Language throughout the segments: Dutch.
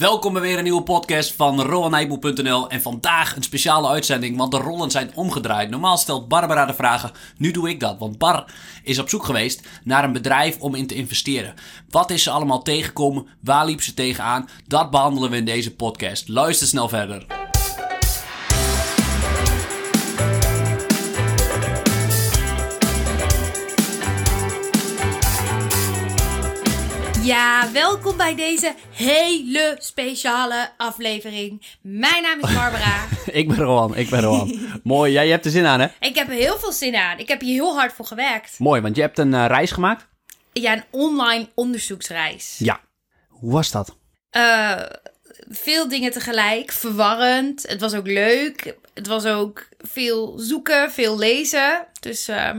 Welkom bij weer een nieuwe podcast van RowanNijboel.nl En vandaag een speciale uitzending, want de rollen zijn omgedraaid. Normaal stelt Barbara de vragen, nu doe ik dat. Want Bar is op zoek geweest naar een bedrijf om in te investeren. Wat is ze allemaal tegengekomen? Waar liep ze tegenaan? Dat behandelen we in deze podcast. Luister snel verder. Ja, welkom bij deze hele speciale aflevering. Mijn naam is Barbara. ik ben Rowan, ik ben Rowan. Mooi, jij hebt er zin aan hè? Ik heb er heel veel zin aan. Ik heb hier heel hard voor gewerkt. Mooi, want je hebt een uh, reis gemaakt. Ja, een online onderzoeksreis. Ja. Hoe was dat? Uh, veel dingen tegelijk, verwarrend. Het was ook leuk. Het was ook veel zoeken, veel lezen. Dus uh,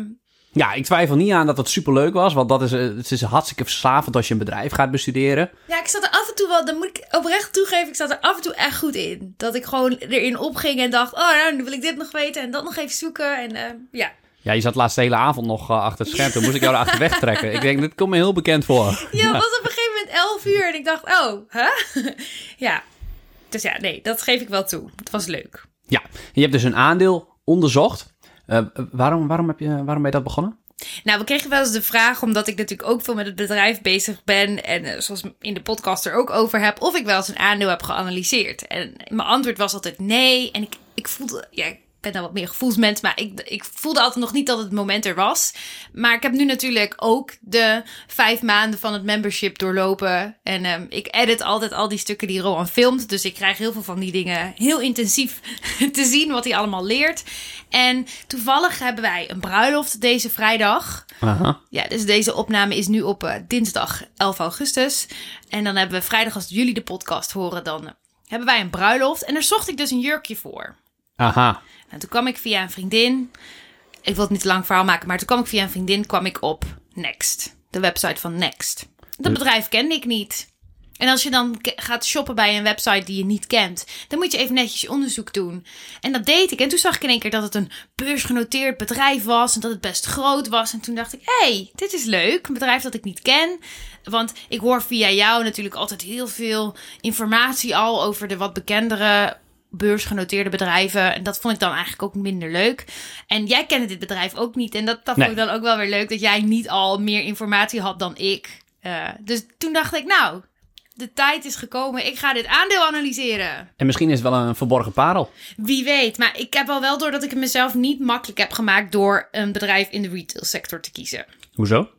ja, ik twijfel niet aan dat het superleuk was. Want dat is, eh, het is hartstikke verslavend als je een bedrijf gaat bestuderen. Ja, ik zat er af en toe wel, dan moet ik oprecht toegeven, ik zat er af en toe echt goed in. Dat ik gewoon erin opging en dacht, oh nou, nu wil ik dit nog weten en dat nog even zoeken. En uh, ja. Ja, je zat laatst de hele avond nog uh, achter het scherm. Toen moest ik jou erachter wegtrekken. Ik denk, dit komt me heel bekend voor. Ja, het was op een gegeven moment 11 uur en ik dacht, oh, hè? Huh? ja. Dus ja, nee, dat geef ik wel toe. Het was leuk. Ja, je hebt dus een aandeel onderzocht. Uh, waarom, waarom, heb je, waarom ben je dat begonnen? Nou, we kregen wel eens de vraag, omdat ik natuurlijk ook veel met het bedrijf bezig ben. En uh, zoals in de podcast er ook over heb, of ik wel eens een aandeel heb geanalyseerd. En mijn antwoord was altijd nee. En ik, ik voelde, ja, ben dan wat meer gevoelsmens, maar ik, ik voelde altijd nog niet dat het moment er was. Maar ik heb nu natuurlijk ook de vijf maanden van het membership doorlopen. En um, ik edit altijd al die stukken die Rowan filmt. Dus ik krijg heel veel van die dingen heel intensief te zien, wat hij allemaal leert. En toevallig hebben wij een bruiloft deze vrijdag. Aha. Ja, dus deze opname is nu op uh, dinsdag 11 augustus. En dan hebben we vrijdag, als jullie de podcast horen, dan uh, hebben wij een bruiloft. En daar zocht ik dus een jurkje voor. Aha. En toen kwam ik via een vriendin. Ik wil het niet te lang verhaal maken, maar toen kwam ik via een vriendin kwam ik op Next. De website van Next. Dat bedrijf kende ik niet. En als je dan gaat shoppen bij een website die je niet kent, dan moet je even netjes onderzoek doen. En dat deed ik. En toen zag ik in één keer dat het een beursgenoteerd bedrijf was en dat het best groot was. En toen dacht ik, hé, hey, dit is leuk. Een bedrijf dat ik niet ken. Want ik hoor via jou natuurlijk altijd heel veel informatie al over de wat bekendere beursgenoteerde bedrijven. En dat vond ik dan eigenlijk ook minder leuk. En jij kende dit bedrijf ook niet. En dat, dat nee. vond ik dan ook wel weer leuk dat jij niet al meer informatie had dan ik. Uh, dus toen dacht ik, nou, de tijd is gekomen. Ik ga dit aandeel analyseren. En misschien is het wel een verborgen parel. Wie weet. Maar ik heb al wel door dat ik het mezelf niet makkelijk heb gemaakt door een bedrijf in de retail sector te kiezen. Hoezo?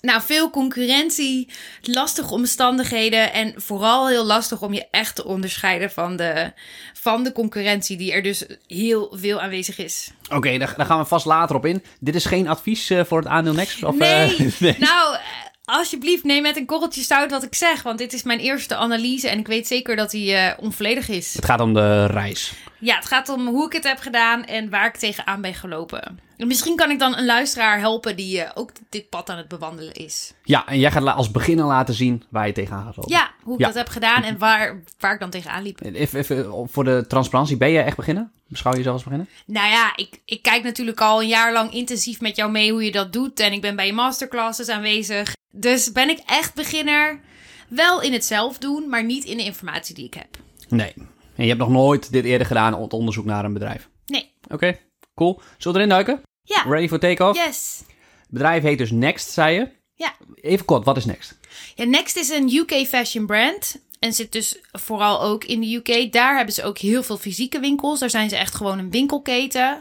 Nou, veel concurrentie, lastige omstandigheden en vooral heel lastig om je echt te onderscheiden van de, van de concurrentie die er dus heel veel aanwezig is. Oké, okay, daar, daar, gaan we vast later op in. Dit is geen advies uh, voor het aandeel Next? Of, nee. Uh, nee, nou alsjeblieft neem met een korreltje zout wat ik zeg. Want dit is mijn eerste analyse en ik weet zeker dat die uh, onvolledig is. Het gaat om de reis. Ja, het gaat om hoe ik het heb gedaan en waar ik tegenaan ben gelopen. En misschien kan ik dan een luisteraar helpen die uh, ook dit pad aan het bewandelen is. Ja, en jij gaat als beginner laten zien waar je tegenaan gaat lopen. Ja, hoe ik ja. dat heb gedaan en waar, waar ik dan tegenaan liep. Even, even voor de transparantie, ben je echt beginner? Beschouw je jezelf als beginner? Nou ja, ik, ik kijk natuurlijk al een jaar lang intensief met jou mee hoe je dat doet. En ik ben bij je masterclasses aanwezig. Dus ben ik echt beginner? Wel in het zelf doen, maar niet in de informatie die ik heb. Nee. En je hebt nog nooit dit eerder gedaan, het onderzoek naar een bedrijf? Nee. Oké, okay, cool. Zullen we erin duiken? Ja. Ready for take-off? Yes. Het bedrijf heet dus Next, zei je? Ja. Even kort, wat is Next? Ja, Next is een UK fashion brand. En zit dus vooral ook in de UK. Daar hebben ze ook heel veel fysieke winkels. Daar zijn ze echt gewoon een winkelketen.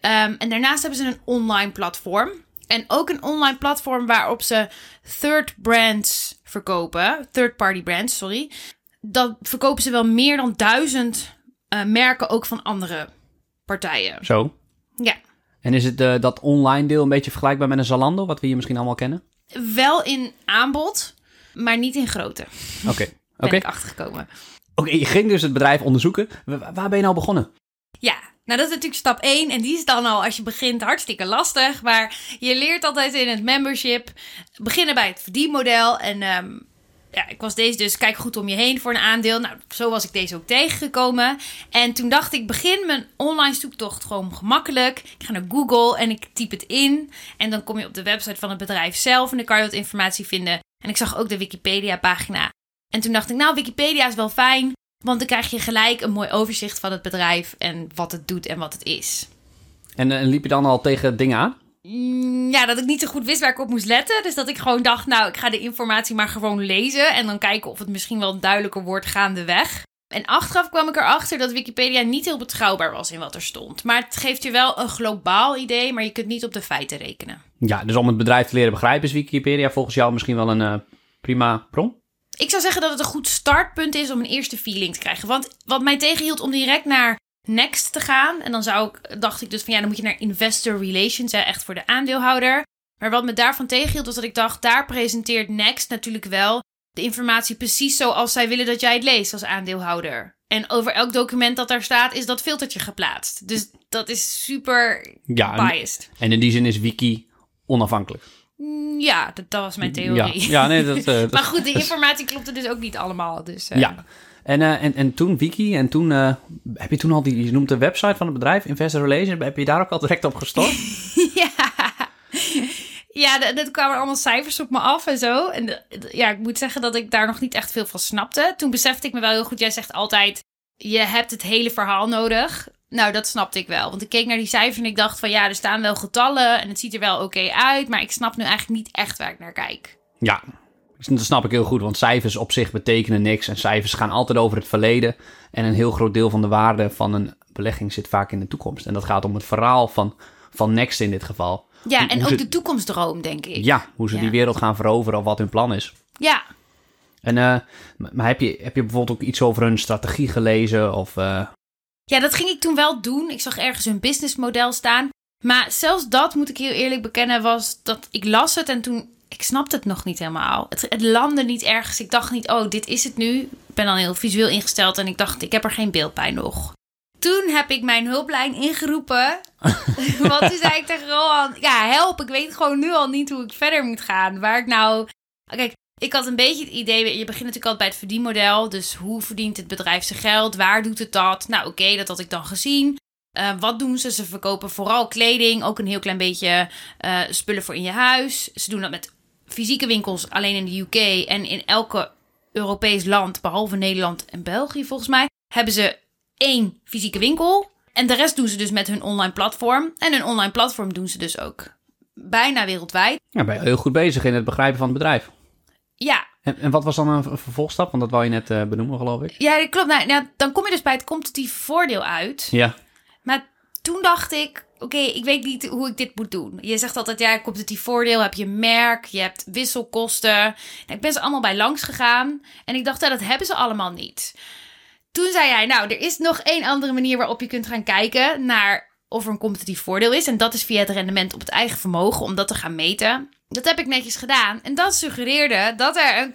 Um, en daarnaast hebben ze een online platform. En ook een online platform waarop ze third brands verkopen. Third party brands, sorry. Dat verkopen ze wel meer dan duizend uh, merken ook van andere partijen. Zo? Ja. En is het uh, dat online deel een beetje vergelijkbaar met een Zalando, wat we hier misschien allemaal kennen? Wel in aanbod, maar niet in grootte. Oké. Okay. Ben okay. ik achtergekomen. Oké, okay, je ging dus het bedrijf onderzoeken. Waar ben je nou begonnen? Ja, nou dat is natuurlijk stap 1 en die is dan al als je begint hartstikke lastig. Maar je leert altijd in het membership beginnen bij het verdienmodel. En um, ja, ik was deze dus kijk goed om je heen voor een aandeel. Nou, zo was ik deze ook tegengekomen. En toen dacht ik, begin mijn online zoektocht gewoon gemakkelijk. Ik ga naar Google en ik typ het in. En dan kom je op de website van het bedrijf zelf en dan kan je wat informatie vinden. En ik zag ook de Wikipedia pagina. En toen dacht ik, nou, Wikipedia is wel fijn. Want dan krijg je gelijk een mooi overzicht van het bedrijf en wat het doet en wat het is. En, en liep je dan al tegen dingen aan? Mm, Ja, dat ik niet zo goed wist waar ik op moest letten. Dus dat ik gewoon dacht, nou, ik ga de informatie maar gewoon lezen. En dan kijken of het misschien wel duidelijker wordt gaandeweg. En achteraf kwam ik erachter dat Wikipedia niet heel betrouwbaar was in wat er stond. Maar het geeft je wel een globaal idee, maar je kunt niet op de feiten rekenen. Ja, dus om het bedrijf te leren begrijpen is Wikipedia volgens jou misschien wel een eh, prima bron? Ik zou zeggen dat het een goed startpunt is om een eerste feeling te krijgen. Want wat mij tegenhield om direct naar Next te gaan. En dan zou ik, dacht ik dus van ja, dan moet je naar Investor Relations, hè, echt voor de aandeelhouder. Maar wat me daarvan tegenhield was dat ik dacht, daar presenteert Next natuurlijk wel de informatie precies zoals zij willen dat jij het leest als aandeelhouder. En over elk document dat daar staat, is dat filtertje geplaatst. Dus dat is super Ja, en, biased. en in die zin is Wiki onafhankelijk. Mm, Ja, dat, dat was mijn theorie. Ja, ja nee, dat... eh, dat- Maar goed, de informatie klopte dus ook niet allemaal. Dus, eh, Ja. En, eh, en, en toen Wiki, en toen heb je toen al die, je noemt de website van het bedrijf, Investor Relations, heb je daar ook al direct op gestort? Ja. Ja, er kwamen allemaal cijfers op me af en zo. En de- ja, ik moet zeggen dat ik daar nog niet echt veel van snapte. Toen besefte ik me wel heel goed, jij zegt altijd, je hebt het hele verhaal nodig. Nou, dat snapte ik wel. Want ik keek naar die cijfers en ik dacht van ja, er staan wel getallen en het ziet er wel oké uit. Maar ik snap nu eigenlijk niet echt waar ik naar kijk. ja, dat snap ik heel goed, want cijfers op zich betekenen niks. En cijfers gaan altijd over het verleden. En een heel groot deel van de waarde van een belegging zit vaak in de toekomst. En dat gaat om het verhaal van, van Next in dit geval. Ja, Hoe- en hoe ook de toekomstdroom, denk ik. Ja, hoe ze Ja. die wereld gaan veroveren of wat hun plan is. Ja, En eh, maar heb je, heb je bijvoorbeeld ook iets over hun strategie gelezen? Of, eh, Ja, dat ging ik toen wel doen. Ik zag ergens een businessmodel staan. Maar zelfs dat, moet ik heel eerlijk bekennen, was dat ik las het en toen... Ik snapte het nog niet helemaal. Het, het landde niet ergens. Ik dacht niet, oh, dit is het nu. Ik ben dan heel visueel ingesteld en ik dacht, ik heb er geen beeld bij nog. Toen heb ik mijn hulplijn ingeroepen. Want toen zei ik tegen Rohan, ja, help. Ik weet gewoon nu al niet hoe ik verder moet gaan. Waar ik nou... Kijk, ik had een beetje het idee, je begint natuurlijk altijd bij het verdienmodel. Dus hoe verdient het bedrijf zijn geld? Waar doet het dat? Nou, oké, dat had ik dan gezien. Eh, wat doen ze? Ze verkopen vooral kleding, ook een heel klein beetje eh, spullen voor in je huis. Ze doen dat met fysieke winkels alleen in de UK en in elke Europees land, behalve Nederland en België volgens mij, hebben ze één fysieke winkel. En de rest doen ze dus met hun online platform. En hun online platform doen ze dus ook bijna wereldwijd. ja, ben je heel goed bezig in het begrijpen van het bedrijf. Ja, En, en wat was dan een, vervolgstap? Want dat wou je net eh, benoemen, geloof ik. ja dat klopt. Nou, nou, dan kom je dus bij het competitieve voordeel uit. Ja. Maar toen dacht ik, oké, ik weet niet hoe ik dit moet doen. Je zegt altijd, ja, competitief voordeel, heb je merk, je hebt wisselkosten. Nou, ik ben ze allemaal bij langs gegaan en ik dacht, ja, dat hebben ze allemaal niet. Toen zei hij, nou, er is nog één andere manier waarop je kunt gaan kijken naar of er een competitief voordeel is. En dat is via het rendement op het eigen vermogen, om dat te gaan meten. Dat heb ik netjes gedaan. En dat suggereerde dat er een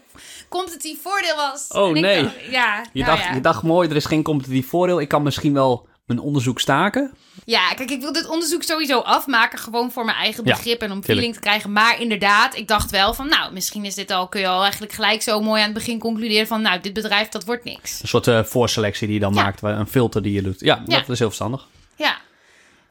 competitief voordeel was. Oh, nee. dacht, ja, Je, nou dacht, ja. je dacht, mooi, er is geen competitief voordeel. Ik kan misschien wel mijn onderzoek staken. Ja, kijk, ik wil dit onderzoek sowieso afmaken, gewoon voor mijn eigen Ja, begrip en om feeling te krijgen. Maar inderdaad, ik dacht wel van, nou, misschien is dit al, kun je al eigenlijk gelijk zo mooi aan het begin concluderen van, nou, dit bedrijf, dat wordt niks. Een soort eh, voorselectie die je dan Ja. maakt, een filter die je doet. Ja, Ja. dat is heel verstandig.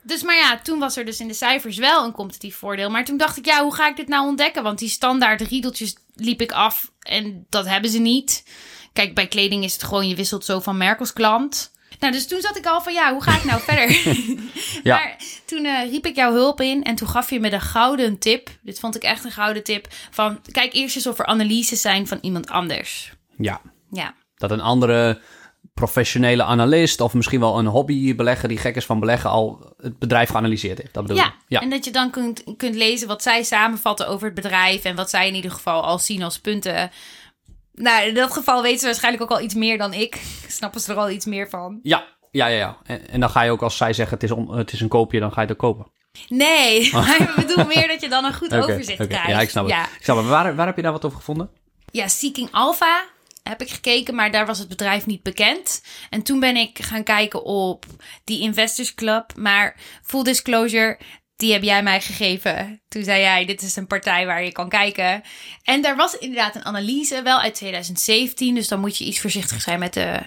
Dus, maar ja, toen was er dus in de cijfers wel een competitief voordeel. Maar toen dacht ik, ja, hoe ga ik dit nou ontdekken? Want die standaard riedeltjes liep ik af en dat hebben ze niet. Kijk, bij kleding is het gewoon, je wisselt zo van merk als klant. Nou, dus toen zat ik al van, ja, hoe ga ik nou verder? Ja. Maar toen eh, riep ik jouw hulp in en toen gaf je me de gouden tip. Dit vond ik echt een gouden tip. Van, kijk eerst eens of er analyses zijn van iemand anders. Ja, Ja. dat een andere professionele analist of misschien wel een hobbybelegger die gek is van beleggen al het bedrijf geanalyseerd heeft. Dat bedoel Ja, je? Ja. en dat je dan kunt, kunt lezen wat zij samenvatten over het bedrijf en wat zij in ieder geval al zien als punten. Nou, in dat geval weten ze waarschijnlijk ook al iets meer dan ik. Snappen ze er al iets meer van? Ja, ja, ja. ja. En, en dan ga je ook als zij zeggen het is, on- het is een koopje, dan ga je het ook kopen. Nee, maar ik bedoel meer dat je dan een goed overzicht krijgt. Ja, ik snap het. Ja. Ik snap het. Waar, waar heb je daar wat over gevonden? Ja, Seeking Alpha heb ik gekeken, maar daar was het bedrijf niet bekend. En toen ben ik gaan kijken op die Investors Club. Maar full disclosure, die heb jij mij gegeven. Toen zei jij, dit is een partij waar je kan kijken. En daar was inderdaad een analyse, wel uit 2017. Dus dan moet je iets voorzichtig zijn met de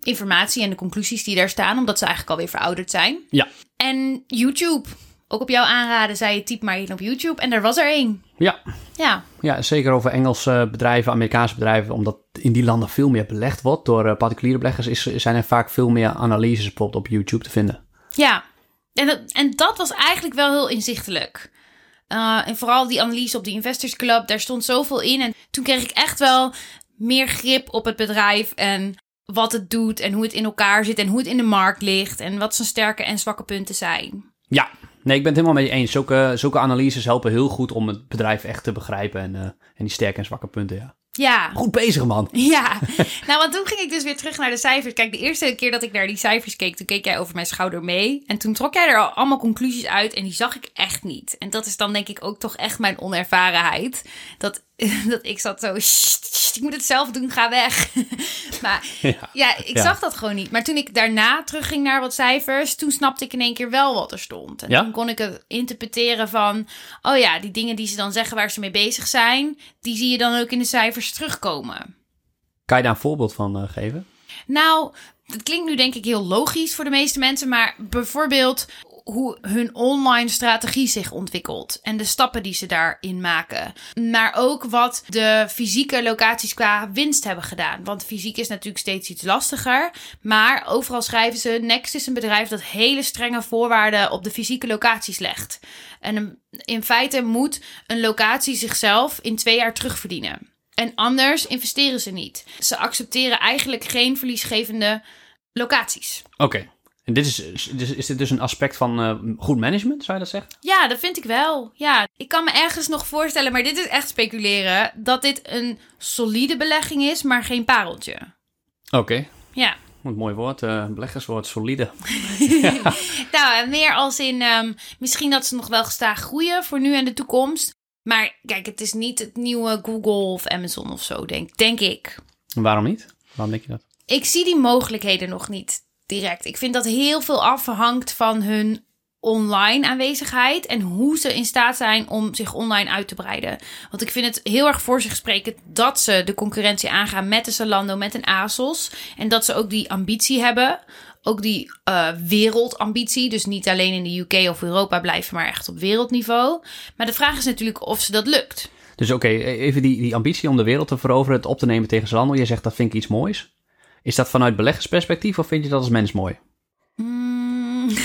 informatie en de conclusies die daar staan. Omdat ze eigenlijk alweer verouderd zijn. Ja. En YouTube. Ook op jouw aanraden zei je, typ maar in op YouTube. En daar was er één. Ja, Ja, ja, zeker over Engelse bedrijven, Amerikaanse bedrijven, omdat in die landen veel meer belegd wordt door eh, particuliere beleggers, is, zijn er vaak veel meer analyses bijvoorbeeld op YouTube te vinden. ja. En dat, en dat was eigenlijk wel heel inzichtelijk. Uh, en vooral die analyse op de Investors Club, daar stond zoveel in. En toen kreeg ik echt wel meer grip op het bedrijf en wat het doet en hoe het in elkaar zit en hoe het in de markt ligt en wat zijn sterke en zwakke punten zijn. Ja, nee, ik ben het helemaal met je eens. Zulke, zulke analyses helpen heel goed om het bedrijf echt te begrijpen en, uh, en die sterke en zwakke punten, ja. Ja. Goed bezig, man. Ja. nou, want toen ging ik dus weer terug naar de cijfers. Kijk, de eerste keer dat ik naar die cijfers keek, toen keek jij over mijn schouder mee. En toen trok jij er al allemaal conclusies uit en die zag ik echt niet. En dat is dan denk ik ook toch echt mijn onervarenheid. Dat, dat ik zat zo, ik moet het zelf doen, ga weg. maar ja, ja ik ja. zag dat gewoon niet. Maar toen ik daarna terugging naar wat cijfers, toen snapte ik in één keer wel wat er stond. En Ja? toen kon ik het interpreteren van, oh ja, die dingen die ze dan zeggen waar ze mee bezig zijn, die zie je dan ook in de cijfers terugkomen. Kan je daar een voorbeeld van uh, geven? Nou, het klinkt nu denk ik heel logisch voor de meeste mensen, maar bijvoorbeeld hoe hun online strategie zich ontwikkelt en de stappen die ze daarin maken. Maar ook wat de fysieke locaties qua winst hebben gedaan. Want fysiek is natuurlijk steeds iets lastiger. Maar overal schrijven ze: Next is een bedrijf dat hele strenge voorwaarden op de fysieke locaties legt. En in feite moet een locatie zichzelf in twee jaar terugverdienen. En anders investeren ze niet. Ze accepteren eigenlijk geen verliesgevende locaties. Oké. En dit is, is, is dit dus een aspect van uh, goed management, zou je dat zeggen? Ja, dat vind ik wel. Ja, ik kan me ergens nog voorstellen, maar dit is echt speculeren, dat dit een solide belegging is, maar geen pareltje. Oké. Okay. Ja. Wat mooi woord, uh, beleggerswoord, solide. ja. nou, meer als in um, misschien dat ze nog wel gestaag groeien voor nu en de toekomst. Maar kijk, het is niet het nieuwe Google of Amazon of zo, denk, denk ik. En waarom niet? Waarom denk je dat? Ik zie die mogelijkheden nog niet direct. Ik vind dat heel veel afhangt van hun online aanwezigheid en hoe ze in staat zijn om zich online uit te breiden. Want ik vind het heel erg voor zich spreken dat ze de concurrentie aangaan met de Zalando, met een ASOS. En dat ze ook die ambitie hebben. Ook die uh, wereldambitie. Dus niet alleen in de UK of Europa blijven, maar echt op wereldniveau. Maar de vraag is natuurlijk of ze dat lukt. Dus oké, okay, even die, die ambitie om de wereld te veroveren, het op te nemen tegen Zalando. Je zegt dat vind ik iets moois. Is dat vanuit beleggersperspectief of vind je dat als mens mooi? Mm.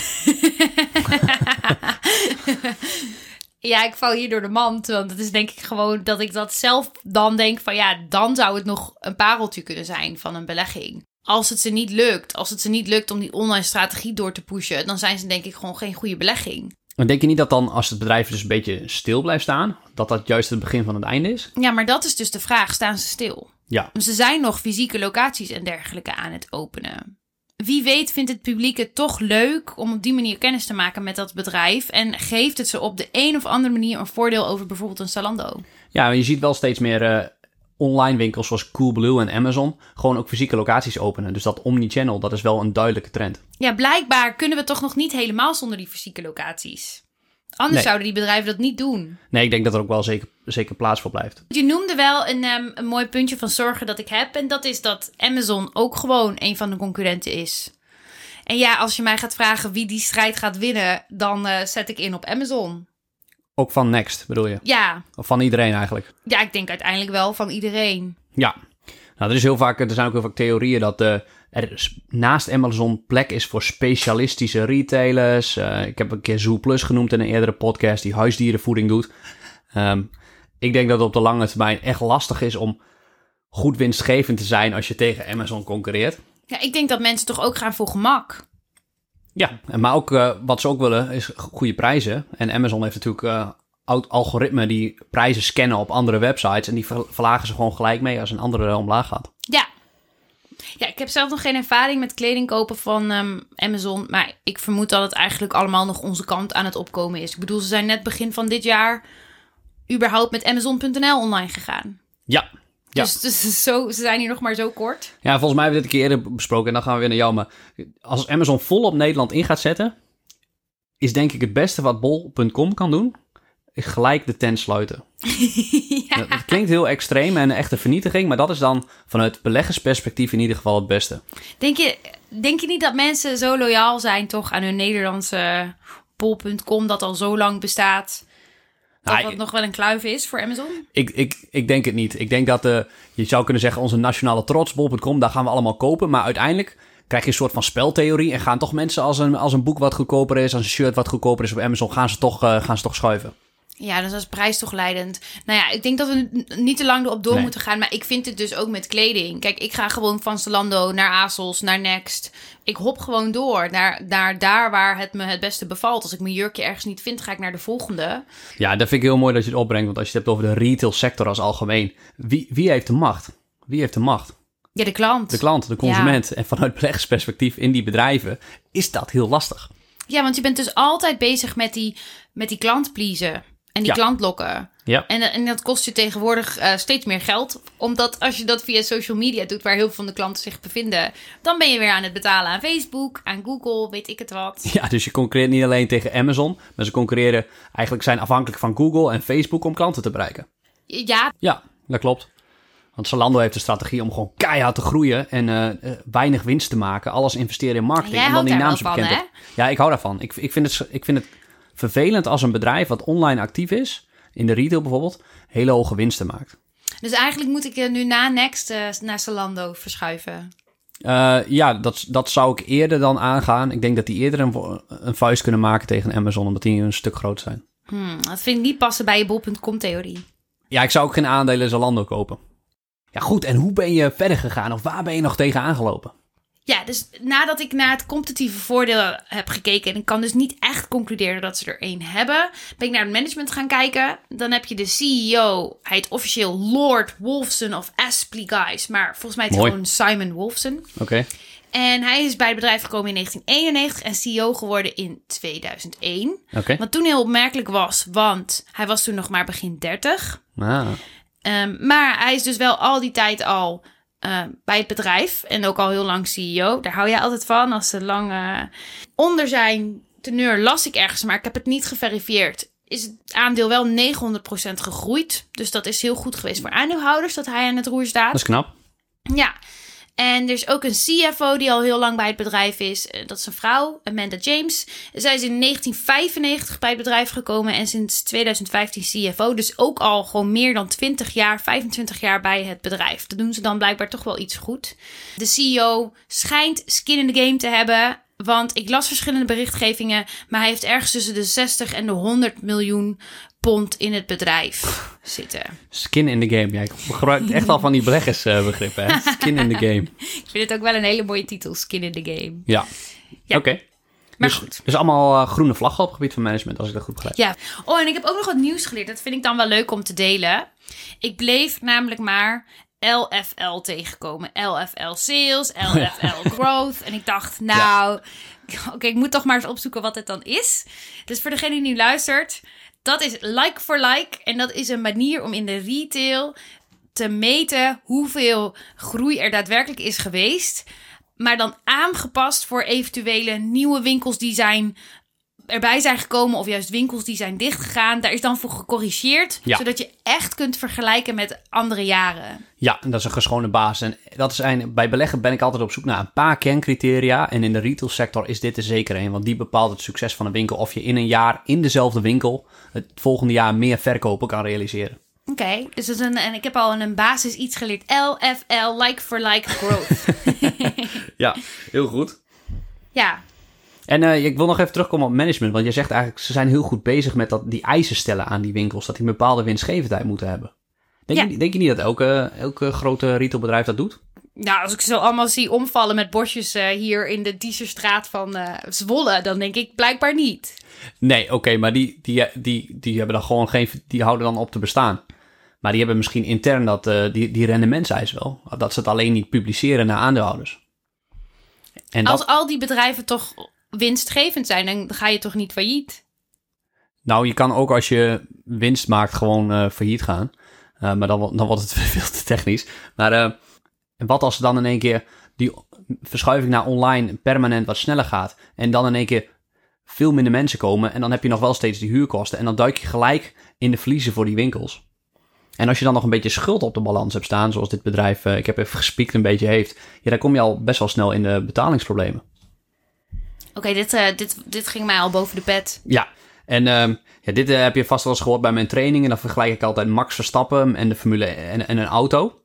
ja, ik val hier door de mand. Want het is denk ik gewoon dat ik dat zelf dan denk van ja, dan zou het nog een pareltje kunnen zijn van een belegging. Als het ze niet lukt, als het ze niet lukt om die online strategie door te pushen, dan zijn ze denk ik gewoon geen goede belegging. En denk je niet dat dan, als het bedrijf dus een beetje stil blijft staan, dat dat juist het begin van het einde is? Ja, maar dat is dus de vraag. Staan ze stil? Ja. Ze zijn nog fysieke locaties en dergelijke aan het openen. Wie weet vindt het publiek het toch leuk om op die manier kennis te maken met dat bedrijf. En geeft het ze op de een of andere manier een voordeel over bijvoorbeeld een Zalando. Ja, je ziet wel steeds meer uh, online winkels zoals Coolblue en Amazon gewoon ook fysieke locaties openen. Dus dat omnichannel, dat is wel een duidelijke trend. Ja, blijkbaar kunnen we toch nog niet helemaal zonder die fysieke locaties. Anders nee. zouden die bedrijven dat niet doen. Nee, ik denk dat er ook wel zeker, zeker plaats voor blijft. Je noemde wel een, um, een mooi puntje van zorgen dat ik heb. En dat is dat Amazon ook gewoon een van de concurrenten is. En ja, als je mij gaat vragen wie die strijd gaat winnen, dan uh, zet ik in op Amazon. Ook van Next bedoel je? Ja. Of van iedereen eigenlijk? Ja, ik denk uiteindelijk wel van iedereen. Ja. Nou, er, is heel vaak, er zijn ook heel vaak theorieën dat uh, er naast Amazon plek is voor specialistische retailers. Uh, ik heb een keer Zoo Plus genoemd in een eerdere podcast die huisdierenvoeding doet. Um, ik denk dat het op de lange termijn echt lastig is om goed winstgevend te zijn als je tegen Amazon concurreert. Ja, ik denk dat mensen toch ook gaan voor gemak. Ja, maar ook uh, wat ze ook willen is goede prijzen. En Amazon heeft natuurlijk algoritmen die prijzen scannen op andere websites. En die verlagen ze gewoon gelijk mee als een andere omlaag gaat. Ja. Ja, ik heb zelf nog geen ervaring met kleding kopen van um, Amazon. Maar ik vermoed dat het eigenlijk allemaal nog onze kant aan het opkomen is. Ik bedoel, ze zijn net begin van dit jaar überhaupt met Amazon.nl online gegaan. Ja. Ja. Dus, dus zo, ze zijn hier nog maar zo kort. Ja, volgens mij hebben we dit een keer eerder besproken. En dan gaan we weer naar jou. Maar als Amazon vol op Nederland in gaat zetten... is denk ik het beste wat bol.com kan doen... gelijk de tent sluiten. ja. Dat klinkt heel extreem en een echte vernietiging... maar dat is dan vanuit beleggersperspectief in ieder geval het beste. Denk je, denk je niet dat mensen zo loyaal zijn toch aan hun Nederlandse bol.com... dat al zo lang bestaat... Dat Nou, dat nog wel een kluif is voor Amazon? Ik, ik, ik denk het niet. Ik denk dat eh, je zou kunnen zeggen, onze nationale trots, bol.com, daar gaan we allemaal kopen. Maar uiteindelijk krijg je een soort van speltheorie. En gaan toch mensen als een, als een boek wat goedkoper is, als een shirt wat goedkoper is op Amazon, gaan ze toch, eh, gaan ze toch schuiven. Ja, dus dat is prijs toch leidend. Nou ja, ik denk dat we niet te lang erop door Nee. moeten gaan. Maar ik vind het dus ook met kleding. Kijk, ik ga gewoon van Zalando naar ASOS, naar Next. Ik hop gewoon door naar, naar daar waar het me het beste bevalt. Als ik mijn jurkje ergens niet vind, ga ik naar de volgende. Ja, dat vind ik heel mooi dat je het opbrengt. Want als je het hebt over de retail sector als algemeen. Wie, wie heeft de macht? Wie heeft de macht? Ja, de klant. De klant, de consument. En vanuit beleggersperspectief in die bedrijven is dat heel lastig. Ja, want je bent dus altijd bezig met die, met die klant pleasen. En die Ja. klant lokken. Ja. En, en dat kost je tegenwoordig eh, steeds meer geld. Omdat als je dat via social media doet, waar heel veel van de klanten zich bevinden, dan ben je weer aan het betalen aan Facebook, aan Google, weet ik het wat. Ja, dus je concurreert niet alleen tegen Amazon, maar ze concurreren eigenlijk zijn afhankelijk van Google en Facebook om klanten te bereiken. Ja, Ja, dat klopt. Want Zalando heeft de strategie om gewoon keihard te groeien en eh, eh, weinig winst te maken. Alles investeren in marketing Jij en dan die daar naam wel zo van, bekend op. Ja, ik hou daarvan. Ik, ik, vind het, ik vind het vervelend als een bedrijf wat online actief is, in de retail bijvoorbeeld, hele hoge winsten maakt. dus eigenlijk moet ik eh, nu na Next eh, naar Zalando verschuiven. Eh, ja, dat, dat zou ik eerder dan aangaan. Ik denk dat die eerder een, vuist kunnen maken tegen Amazon, omdat die een stuk groter zijn. Hmm, dat vind ik niet passen bij je bol.com-theorie. Ja, ik zou ook geen aandelen Zalando kopen. Ja, goed. En hoe ben je verder gegaan? Of waar ben je nog tegen aangelopen? Ja, dus nadat ik naar het competitieve voordeel heb gekeken... en ik kan dus niet echt concluderen dat ze er één hebben... ben ik naar het management gaan kijken. Dan heb je de CEO, hij heet officieel Lord Wolfson of Aspley Guys... maar volgens mij is het gewoon Simon Wolfson. Oké. En hij is bij het bedrijf gekomen in 1991 en CEO geworden in 2001. Oké. Wat toen heel opmerkelijk was, want hij was toen nog maar begin 30... Ah. Ehm, maar hij is dus wel al die tijd al ehm, bij het bedrijf. En ook al heel lang CEO. Daar hou jij altijd van. Als ze lang eh, onder zijn teneur las ik ergens, maar ik heb het niet geverifieerd. Is het aandeel wel 900% gegroeid. Dus dat is heel goed geweest voor aandeelhouders dat hij aan het roer staat. Dat is knap. Ja. En er is ook een CFO die al heel lang bij het bedrijf is. Eh, Dat is een vrouw, Amanda James. Zij is in 1995 bij het bedrijf gekomen en sinds 2015 CFO. Dus ook al gewoon meer dan 20 jaar, 25 jaar bij het bedrijf. Dat doen ze dan blijkbaar toch wel iets goed. De CEO schijnt skin in the game te hebben. Want ik las verschillende berichtgevingen. Maar hij heeft ergens tussen de 60 en de 100 miljoen pond in het bedrijf zitten. Skin in the game. Ja, ik gebruik echt al van die beleggersbegrippen. hè. Skin in the game. Ik vind het ook wel een hele mooie titel, Skin in the Game. Ja. Ja. Oké. Maar dus, goed. Dus allemaal eh, groene vlaggen op het gebied van management, als ik dat goed begrijp. Ja. Oh, en ik heb ook nog wat nieuws geleerd. Dat vind ik dan wel leuk om te delen. Ik bleef namelijk maar LFL tegenkomen. LFL Sales, LFL Growth. En ik dacht, nou, oké, ik moet toch maar eens opzoeken wat het dan is. Dus voor degene die nu luistert, dat is like for like. En dat is een manier om in de retail te meten hoeveel groei er daadwerkelijk is geweest. Maar dan aangepast voor eventuele nieuwe winkels die zijn erbij zijn gekomen of juist winkels die zijn dichtgegaan. Daar is dan voor gecorrigeerd, Ja. zodat je echt kunt vergelijken met andere jaren. Ja, dat is een geschone basis. En dat is een, bij beleggen ben ik altijd op zoek naar een paar kerncriteria. En in de retail sector is dit er zeker een. Want die bepaalt het succes van een winkel. Of je in een jaar in dezelfde winkel het volgende jaar meer verkopen kan realiseren. Oké, dus dat is een, en ik heb al een basis iets geleerd. LFL, like for like growth. Ja, heel goed. ja, En eh, ik wil nog even terugkomen op management. Want je zegt eigenlijk, ze zijn heel goed bezig met dat, die eisen stellen aan die winkels. Dat die een bepaalde winstgevendheid moeten hebben. Denk, Ja. je, denk je niet dat elke, elke grote retailbedrijf dat doet? nou als ik ze allemaal zie omvallen met bosjes eh, hier in de Dieserstraat van eh, Zwolle, dan denk ik blijkbaar niet. Nee, oké, maar die, die, die, die hebben dan gewoon geen. Die houden dan op te bestaan. Maar die hebben misschien intern dat, die, die rendementseis wel. Dat ze het alleen niet publiceren naar aandeelhouders. En Als dat, al die bedrijven toch winstgevend zijn, dan ga je toch niet failliet? nou, je kan ook als je winst maakt gewoon eh, failliet gaan. Eh, maar dan, dan wordt het veel te technisch. Maar eh, wat als dan in één keer die verschuiving naar online permanent wat sneller gaat. En dan in één keer veel minder mensen komen. En dan heb je nog wel steeds die huurkosten. En dan duik je gelijk in de verliezen voor die winkels. En als je dan nog een beetje schuld op de balans hebt staan, zoals dit bedrijf, ik heb even gespiekt, een beetje heeft. Ja, dan kom je al best wel snel in de betalingsproblemen. Oké, dit, eh, dit, dit ging mij al boven de pet. Ja, En ehm, ja, dit eh, heb je vast wel eens gehoord bij mijn trainingen. Dan vergelijk ik altijd Max Verstappen en de Formule en, en een auto.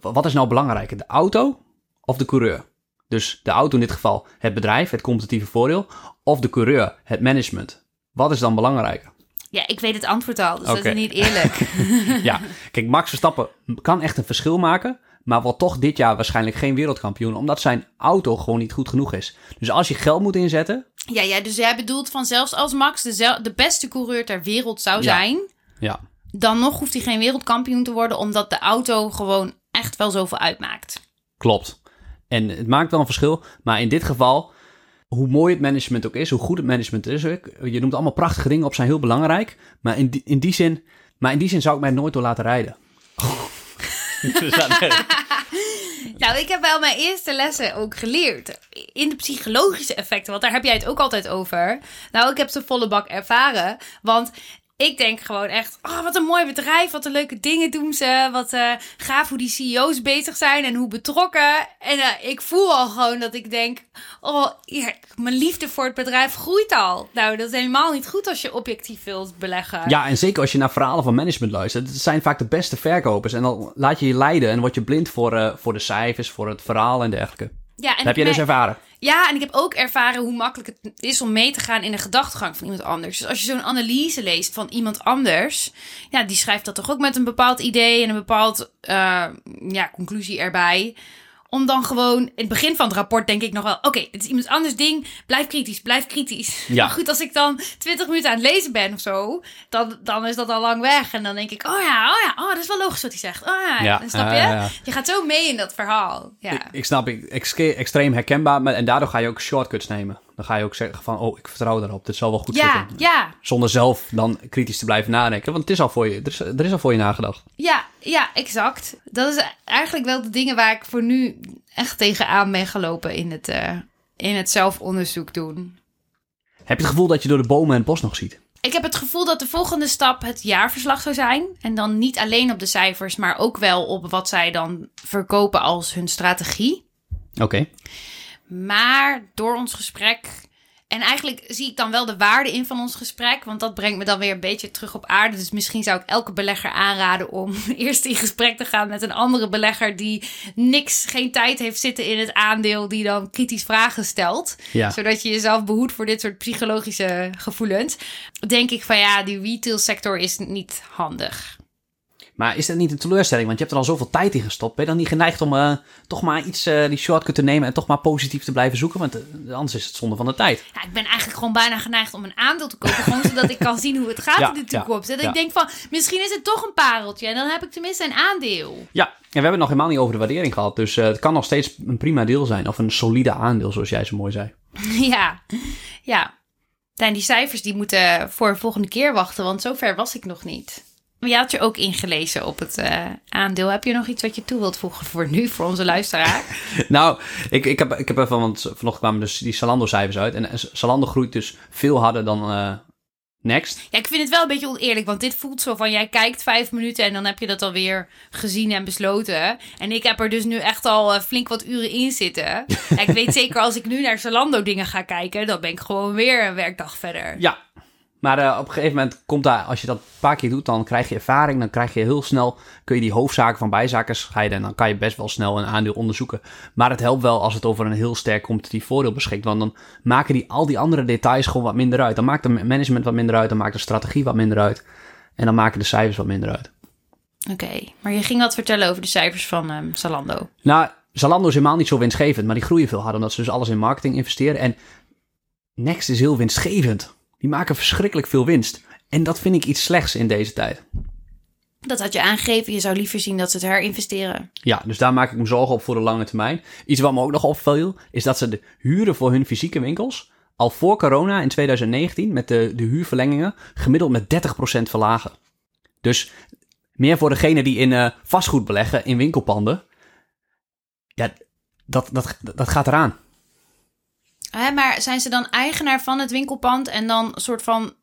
Wat is nou belangrijker, de auto of de coureur? Dus de auto in dit geval het bedrijf, het competitieve voordeel, of de coureur, het management. Wat is dan belangrijker? Ja, ik weet het antwoord al, dus dat is niet eerlijk. ja, kijk, Max Verstappen kan echt een verschil maken, maar wordt toch dit jaar waarschijnlijk geen wereldkampioen, omdat zijn auto gewoon niet goed genoeg is. Dus als je geld moet inzetten. Ja, ja dus jij bedoelt van zelfs als Max de, de beste coureur ter wereld zou zijn, ja. dan nog hoeft hij geen wereldkampioen te worden, omdat de auto gewoon echt wel zoveel uitmaakt. Klopt. En het maakt wel een verschil, maar in dit geval hoe mooi het management ook is, hoe goed het management is. Je noemt allemaal prachtige dingen op, zijn heel belangrijk. Maar in die, in die, zin, maar in die zin zou ik mij nooit door laten rijden. nou, ik heb wel mijn eerste lessen ook geleerd. In de psychologische effecten, want daar heb jij het ook altijd over. Nou, ik heb ze volle bak ervaren. Want ik denk gewoon echt, oh, wat een mooi bedrijf, wat een leuke dingen doen ze, wat uh, gaaf hoe die CEO's bezig zijn en hoe betrokken. En uh, ik voel al gewoon dat ik denk, oh, mijn liefde voor het bedrijf groeit al. Nou, dat is helemaal niet goed als je objectief wilt beleggen. Ja, en zeker als je naar verhalen van management luistert. Het zijn vaak de beste verkopers en dan laat je je leiden en word je blind voor, uh, voor de cijfers, voor het verhaal en dergelijke. Ja, en dat heb jij dus ervaren? Ja, en ik heb ook ervaren hoe makkelijk het is om mee te gaan in de gedachtegang van iemand anders. Dus als je zo'n analyse leest van iemand anders, ja, die schrijft dat toch ook met een bepaald idee en een bepaald uh, ja, conclusie erbij om dan gewoon in het begin van het rapport denk ik nog wel, oké, het is iemand anders ding, blijf kritisch, blijf kritisch. Ja. Maar goed, als ik dan 20 minuten aan het lezen ben of zo, dan, dan is dat al lang weg. En dan denk ik, oh ja, oh ja, oh, dat is wel logisch wat hij zegt. Oh ja, ja. snap je? je gaat zo mee in dat verhaal. Ja. Ik, ik snap, ik, extreem herkenbaar, maar, en daardoor ga je ook shortcuts nemen. Dan ga je ook zeggen van, oh, ik vertrouw daarop, dit zal wel goed ja, zitten. Ja, Zonder zelf dan kritisch te blijven nadenken, want het is al voor je, er is, er is al voor je nagedacht. Ja, ja, exact. Dat is eigenlijk wel de dingen waar ik voor nu echt tegenaan ben gelopen in het, uh, in het zelfonderzoek doen. Heb je het gevoel dat je door de bomen en het bos nog ziet? Ik heb het gevoel dat de volgende stap het jaarverslag zou zijn. En dan niet alleen op de cijfers, maar ook wel op wat zij dan verkopen als hun strategie. Oké. Maar door ons gesprek. En eigenlijk zie ik dan wel de waarde in van ons gesprek. Want dat brengt me dan weer een beetje terug op aarde. Dus misschien zou ik elke belegger aanraden om eerst in gesprek te gaan met een andere belegger die niks, geen tijd heeft zitten in het aandeel, die dan kritisch vragen stelt. Ja. Zodat je jezelf behoedt voor dit soort psychologische gevoelens. Denk ik van ja, die retail sector is niet handig. Maar is dat niet een teleurstelling? Want je hebt er al zoveel tijd in gestopt. Ben je dan niet geneigd om uh, toch maar iets, uh, die shortcut te nemen en toch maar positief te blijven zoeken? Want uh, anders is het zonde van de tijd. Ja, ik ben eigenlijk gewoon bijna geneigd om een aandeel te kopen. gewoon zodat ik kan zien hoe het gaat in de toekomst. Ja, ik denk van, misschien is het toch een pareltje. En dan heb ik tenminste een aandeel. Ja, en we hebben het nog helemaal niet over de waardering gehad. Dus het kan nog steeds een prima deel zijn. Of een solide aandeel, zoals jij zo mooi zei. ja, ja. En die cijfers die moeten voor de volgende keer wachten. Want zover was ik nog niet. Je had je ook ingelezen op het uh, aandeel. Heb je nog iets wat je toe wilt voegen voor nu, voor onze luisteraar? nou, ik, ik, heb, ik heb even, want vanochtend kwamen dus die Salando-cijfers uit. En Salando groeit dus veel harder dan uh, Next. Ja, ik vind het wel een beetje oneerlijk, want dit voelt zo van... jij kijkt vijf minuten en dan heb je dat alweer gezien en besloten. En ik heb er dus nu echt al uh, flink wat uren in zitten. ik weet zeker, als ik nu naar Salando dingen ga kijken... dan ben ik gewoon weer een werkdag verder. Ja, maar uh, op een gegeven moment komt daar, als je dat een paar keer doet, dan krijg je ervaring. Dan krijg je heel snel, kun je die hoofdzaken van bijzaken scheiden. En dan kan je best wel snel een aandeel onderzoeken. Maar het helpt wel als het over een heel sterk competitief voordeel beschikt. Want dan maken die, al die andere details gewoon wat minder uit. Dan maakt de management wat minder uit. Dan maakt de strategie wat minder uit. En dan maken de cijfers wat minder uit. Oké, maar je ging wat vertellen over de cijfers van um, Zalando. Nou, Zalando is helemaal niet zo winstgevend. Maar die groeien veel harder omdat ze dus alles in marketing investeren. En Next is heel winstgevend. Die maken verschrikkelijk veel winst. En dat vind ik iets slechts in deze tijd. Dat had je aangegeven. Je zou liever zien dat ze het herinvesteren. Ja, dus daar maak ik me zorgen op voor de lange termijn. Iets wat me ook nog opviel, is dat ze de huren voor hun fysieke winkels al voor corona in 2019 met de, de huurverlengingen gemiddeld met 30% verlagen. Dus meer voor degene die in uh, vastgoed beleggen, in winkelpanden. Ja, dat, dat, dat gaat eraan. Hè, maar zijn ze dan eigenaar van het winkelpand en dan een soort van...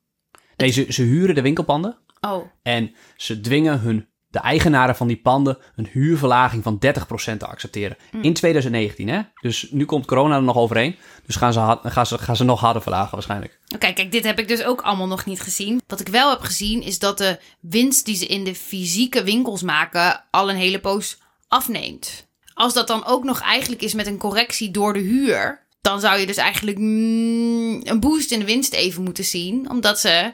Nee, ze, ze huren de winkelpanden. Oh. En ze dwingen hun de eigenaren van die panden een huurverlaging van 30% te accepteren. In 2019, hè? Dus nu komt corona er nog overheen. Dus gaan ze, gaan ze, gaan ze nog harder verlagen waarschijnlijk. Oké, kijk, dit heb ik dus ook allemaal nog niet gezien. Wat ik wel heb gezien is dat de winst die ze in de fysieke winkels maken al een hele poos afneemt. Als dat dan ook nog eigenlijk is met een correctie door de huur, dan zou je dus eigenlijk mm, een boost in de winst even moeten zien, omdat ze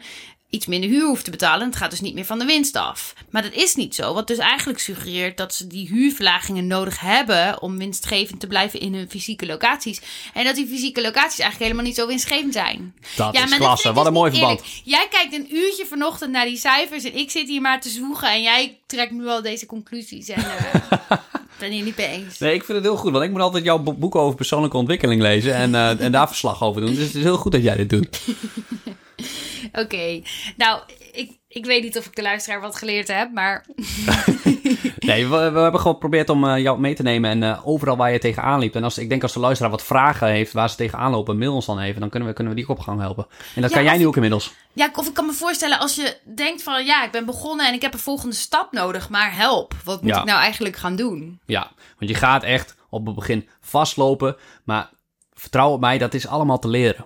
iets minder huur hoeft te betalen. En het gaat dus niet meer van de winst af. Maar dat is niet zo. Wat dus eigenlijk suggereert dat ze die huurverlagingen nodig hebben om winstgevend te blijven in hun fysieke locaties. En dat die fysieke locaties eigenlijk helemaal niet zo winstgevend zijn. Dat is klasse. Wat een dus mooi verband. eerlijk. Jij kijkt een uurtje vanochtend naar die cijfers en ik zit hier maar te zwoegen en jij trekt nu al deze conclusies. En eh, ben hier niet mee eens. Nee, ik vind het heel goed, want ik moet altijd jouw bo- boeken over persoonlijke ontwikkeling lezen en, eh, en daar verslag over doen. Dus het is heel goed dat jij dit doet. Oké, nou, ik, ik weet niet of ik de luisteraar wat geleerd heb, maar Nee, we, we hebben gewoon geprobeerd om eh, jou mee te nemen en eh, overal waar je tegenaan liep. En als, ik denk als de luisteraar wat vragen heeft waar ze tegenaan lopen, mail ons dan even. Dan kunnen we, kunnen we die op gang helpen. En dat Ja, kan jij nu ook inmiddels. ja, of ik kan me voorstellen als je denkt van ja, ik ben begonnen en ik heb een volgende stap nodig, maar help, wat moet Ja. ik nou eigenlijk gaan doen? Ja, want je gaat echt op het begin vastlopen. Maar vertrouw op mij, dat is allemaal te leren.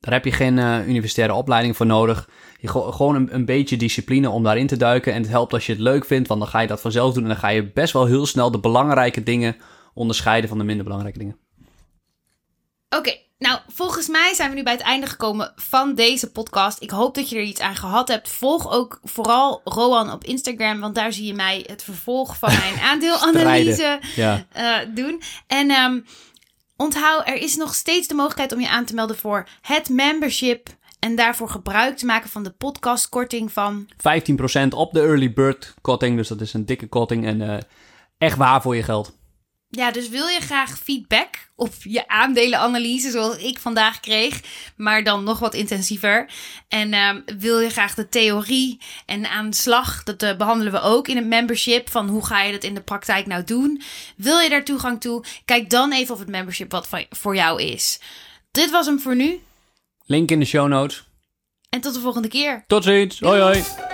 Daar heb je geen eh, universitaire opleiding voor nodig. Je gewoon een, een beetje discipline om daarin te duiken. En het helpt als je het leuk vindt, want dan ga je dat vanzelf doen. En dan ga je best wel heel snel de belangrijke dingen onderscheiden van de minder belangrijke dingen. Oké, nou, volgens mij zijn we nu bij het einde gekomen van deze podcast. Ik hoop dat je er iets aan gehad hebt. Volg ook vooral Roan op Instagram, want daar zie je mij het vervolg van mijn aandeelanalyse Ja. eh, doen. En ehm, onthoud, er is nog steeds de mogelijkheid om je aan te melden voor het membership. En daarvoor gebruik te maken van de podcastkorting van 15% op de early bird korting. Dus dat is een dikke korting. En eh, echt waar voor je geld. Ja, dus wil je graag feedback op je aandelenanalyse, zoals ik vandaag kreeg, maar dan nog wat intensiever. En ehm, wil je graag de theorie en aan de slag, dat eh, behandelen we ook in het membership, van hoe ga je dat in de praktijk nou doen. Wil je daar toegang toe? Kijk dan even of het membership wat voor jou is. Dit was hem voor nu Link in de show notes. en tot de volgende keer. Tot ziens. Hoi hoi.